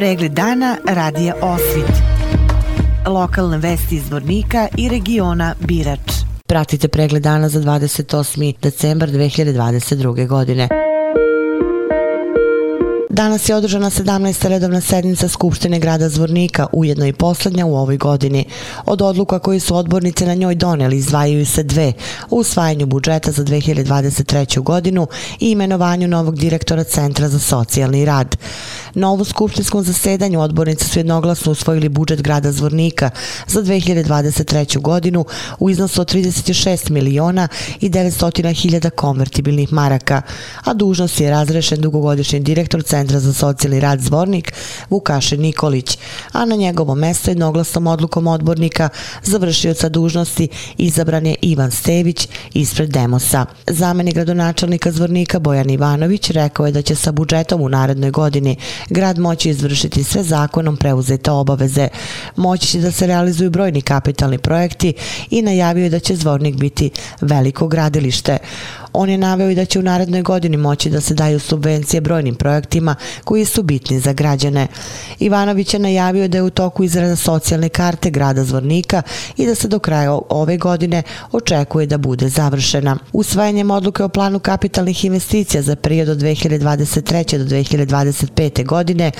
Pregled dana radija Osvit. Lokalne vesti iz Vornika i regiona Birač. Pratite pregled dana za 28. decembar 2022. godine. Danas je održana 17. redovna sednica Skupštine grada Zvornika, ujedno i poslednja u ovoj godini. Od odluka koji su odbornice na njoj doneli izdvajaju se dve u usvajanju budžeta za 2023. godinu i imenovanju novog direktora Centra za socijalni rad. Na ovu skupštinskom zasedanju odbornice su jednoglasno usvojili budžet grada Zvornika za 2023. godinu u iznosu od 36 miliona i 900 hiljada konvertibilnih maraka, a dužnost je razrešen dugogodišnji direktor Centra za socijalni rad Zvornik Vukaše Nikolić, a na njegovo mesto jednoglasnom odlukom odbornika završioca dužnosti izabran je Ivan Stević ispred Demosa. Zameni gradonačelnika Zvornika Bojan Ivanović rekao je da će sa budžetom u narednoj godini grad moći izvršiti sve zakonom preuzete obaveze. Moći će da se realizuju brojni kapitalni projekti i najavio je da će Zvornik biti veliko gradilište. On je naveo i da će u narednoj godini moći da se daju subvencije brojnim projektima koji su bitni za građane. Ivanović je najavio da je u toku izrada socijalne karte grada Zvornika i da se do kraja ove godine očekuje da bude završena. Usvajanjem odluke o planu kapitalnih investicija za period od 2023. do 2025. godine,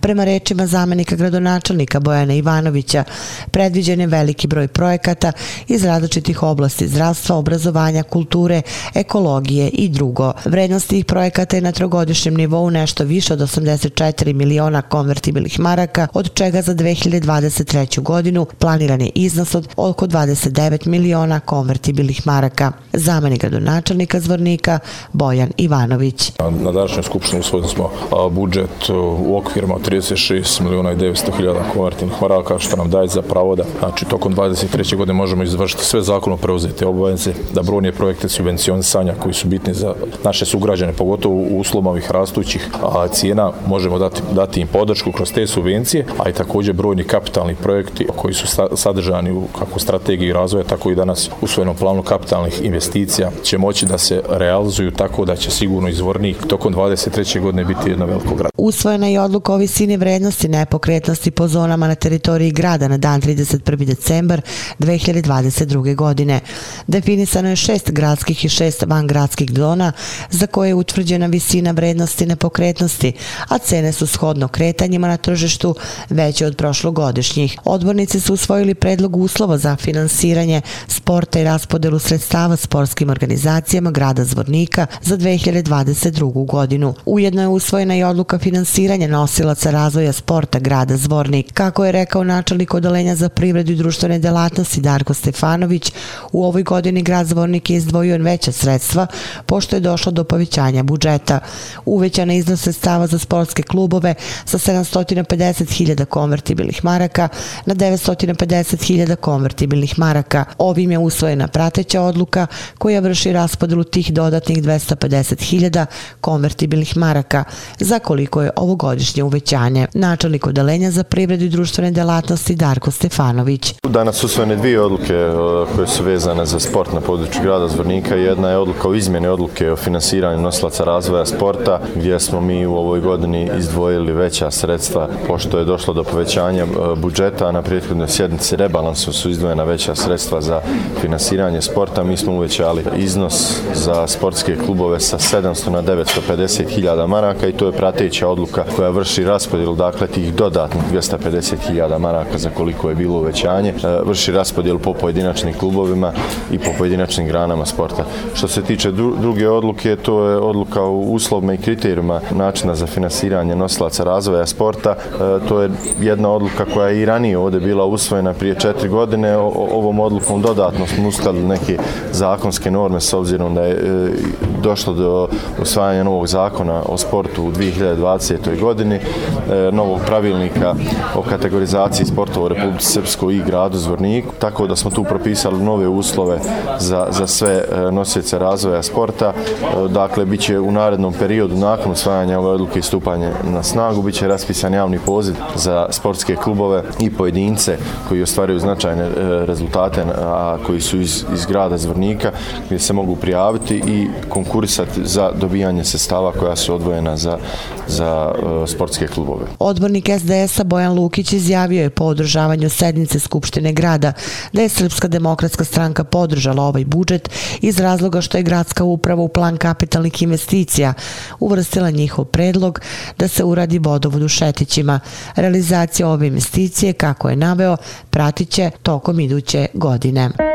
prema rečima zamenika gradonačelnika Bojana Ivanovića, predviđen je veliki broj projekata iz različitih oblasti zdravstva, obrazovanja, kulture, ekologije, ekologije i drugo. Vrednost tih projekata je na trogodišnjem nivou nešto više od 84 miliona konvertibilnih maraka, od čega za 2023. godinu planiran je iznos od oko 29 miliona konvertibilnih maraka. Zameni gradonačelnika Zvornika Bojan Ivanović. Na današnjoj skupštini usvojili smo budžet u okvirima 36 miliona i 900 hiljada konvertibilnih maraka, što nam daje za pravo da znači, tokom 23. godine možemo izvršiti sve zakonom preuzete obaveze, da brojne projekte subvencionisanja ulaganja koji su bitni za naše sugrađane, pogotovo u uslovima ovih rastućih cijena, možemo dati, dati im podršku kroz te subvencije, a i također brojni kapitalni projekti koji su sadržani u kako strategiji razvoja, tako i danas u svojnom planu kapitalnih investicija će moći da se realizuju tako da će sigurno izvornik tokom 23. godine biti jedno veliko grad. Usvojena je odluka o visini vrednosti nepokretnosti po zonama na teritoriji grada na dan 31. decembar 2022. godine. Definisano je šest gradskih i šest van gradskih zona za koje je utvrđena visina vrednosti nepokretnosti, a cene su shodno kretanjima na tržištu veće od prošlogodišnjih. Odbornici su usvojili predlog uslova za finansiranje sporta i raspodelu sredstava sportskim organizacijama grada Zvornika za 2022. godinu. Ujedno je usvojena i odluka finansiranja nosilaca razvoja sporta grada Zvornik. Kako je rekao načelnik odalenja za privredu i društvene delatnosti Darko Stefanović, u ovoj godini grad Zvornik je izdvojio veća sredstva sredstva, pošto je došlo do povećanja budžeta. Uvećana iznos sredstava za sportske klubove sa 750.000 konvertibilnih maraka na 950.000 konvertibilnih maraka. Ovim je usvojena prateća odluka koja vrši raspodelu tih dodatnih 250.000 konvertibilnih maraka za koliko je ovogodišnje uvećanje. Načelnik odelenja za privredu i društvene delatnosti Darko Stefanović. Danas usvojene dvije odluke uh, koje su vezane za sport na području grada Zvornika. Jedna je odluka kao izmjene odluke o finansiranju nosilaca razvoja sporta, gdje smo mi u ovoj godini izdvojili veća sredstva, pošto je došlo do povećanja e, budžeta, na prijethodnoj sjednici rebalansu su izdvojena veća sredstva za finansiranje sporta. Mi smo uvećali iznos za sportske klubove sa 700 na 950 hiljada maraka i to je prateća odluka koja vrši raspodjelu, dakle, tih dodatnih 250 hiljada maraka za koliko je bilo uvećanje, e, vrši raspodjelu po pojedinačnim klubovima i po pojedinačnim granama sporta. Što se tiče druge odluke, to je odluka u uslovima i kriterijima načina za finansiranje nosilaca razvoja sporta. E, to je jedna odluka koja je i ranije ovdje bila usvojena prije četiri godine. ovom odlukom dodatno smo uskladili neke zakonske norme s obzirom da je e, došlo do usvajanja novog zakona o sportu u 2020. godini, e, novog pravilnika o kategorizaciji sportova u Republike Srpskoj i gradu Zvorniku, tako da smo tu propisali nove uslove za, za sve e, nosioce razvoja sporta. E, dakle, bit će u narednom periodu nakon usvajanja ove odluke i stupanje na snagu, bit će raspisan javni poziv za sportske klubove i pojedince koji ostvaraju značajne rezultate, a koji su iz, iz grada Zvornika, gdje se mogu prijaviti i konkurisati za dobijanje sestava koja su odvojena za, za e, sportske klubove. Odbornik SDS-a Bojan Lukić izjavio je po održavanju sednice Skupštine grada da je Srpska demokratska stranka podržala ovaj budžet iz razloga što je gradska uprava u plan kapitalnih investicija uvrstila njihov predlog da se uradi vodovod u Šetićima. Realizacija ove investicije, kako je naveo, pratit će tokom iduće godine.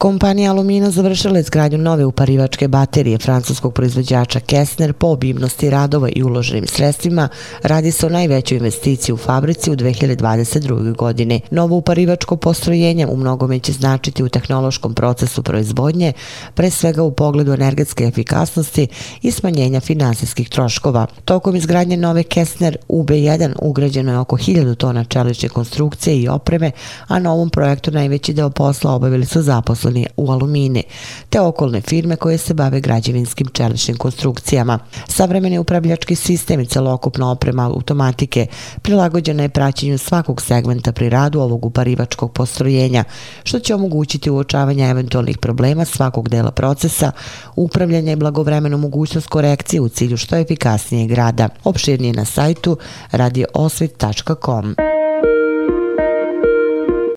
Kompanija Alumina završila je izgradnju nove uparivačke baterije francuskog proizvođača Kessner po obimnosti radova i uloženim sredstvima. Radi se o najvećoj investiciji u fabrici u 2022. godine. Novo uparivačko postrojenje u mnogome će značiti u tehnološkom procesu proizvodnje, pre svega u pogledu energetske efikasnosti i smanjenja finansijskih troškova. Tokom izgradnje nove Kessner UB1 ugrađeno je oko 1000 tona čelične konstrukcije i opreme, a na ovom projektu najveći deo posla obavili su zaposleni zaposleni u alumine, te okolne firme koje se bave građevinskim čeličnim konstrukcijama. Savremeni upravljački sistem i celokupna oprema automatike prilagođena je praćenju svakog segmenta pri radu ovog uparivačkog postrojenja, što će omogućiti uočavanje eventualnih problema svakog dela procesa, upravljanje i blagovremenu mogućnost korekcije u cilju što efikasnijeg rada. Opširnije na sajtu radiosvit.com.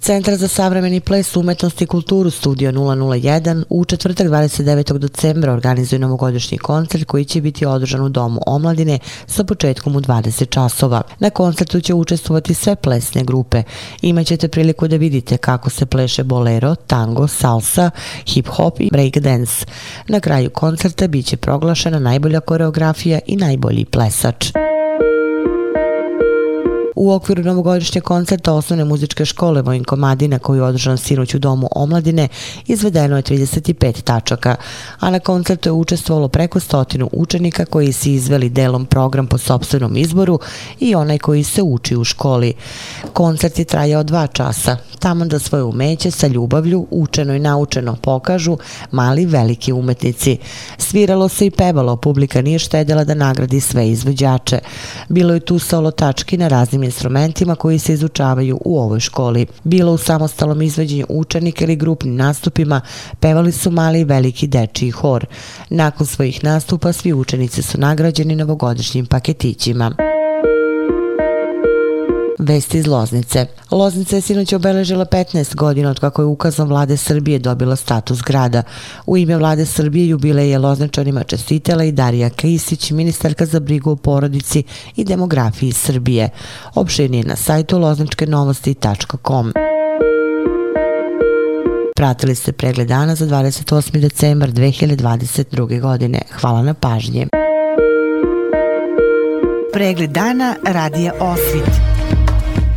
Centar za savremeni ples, umetnost i kulturu Studio 001 u četvrtak 29. decembra organizuje novogodišnji koncert koji će biti održan u Domu omladine sa početkom u 20 časova. Na koncertu će učestvovati sve plesne grupe. Imaćete priliku da vidite kako se pleše bolero, tango, salsa, hip-hop i breakdance. Na kraju koncerta biće proglašena najbolja koreografija i najbolji plesač. U okviru novogodišnjeg koncerta osnovne muzičke škole Vojin Komadina koji je održan sinoć u domu omladine izvedeno je 35 tačaka, a na koncertu je učestvovalo preko stotinu učenika koji su izveli delom program po sobstvenom izboru i onaj koji se uči u školi. Koncert je trajao dva časa, tamo da svoje umeće sa ljubavlju, učeno i naučeno pokažu mali veliki umetnici. Sviralo se i pevalo, publika nije štedela da nagradi sve izvođače. Bilo je tu solo tački na raznim instrumentima koji se izučavaju u ovoj školi. Bilo u samostalnom izveđenju učenika ili grupnim nastupima pevali su mali i veliki dečiji hor. Nakon svojih nastupa svi učenici su nagrađeni novogodišnjim paketićima. Vesti iz Loznice. Loznica je sinoć obeležila 15 godina od kako je ukazom vlade Srbije dobila status grada. U ime vlade Srbije jubilej je Lozničanima čestitela i Darija Kisić, ministarka za brigu o porodici i demografiji Srbije. Opširnije na sajtu lozničkenovosti.com. Pratili ste pregled dana za 28. decembar 2022. godine. Hvala na pažnje. Pregled dana radija Osvit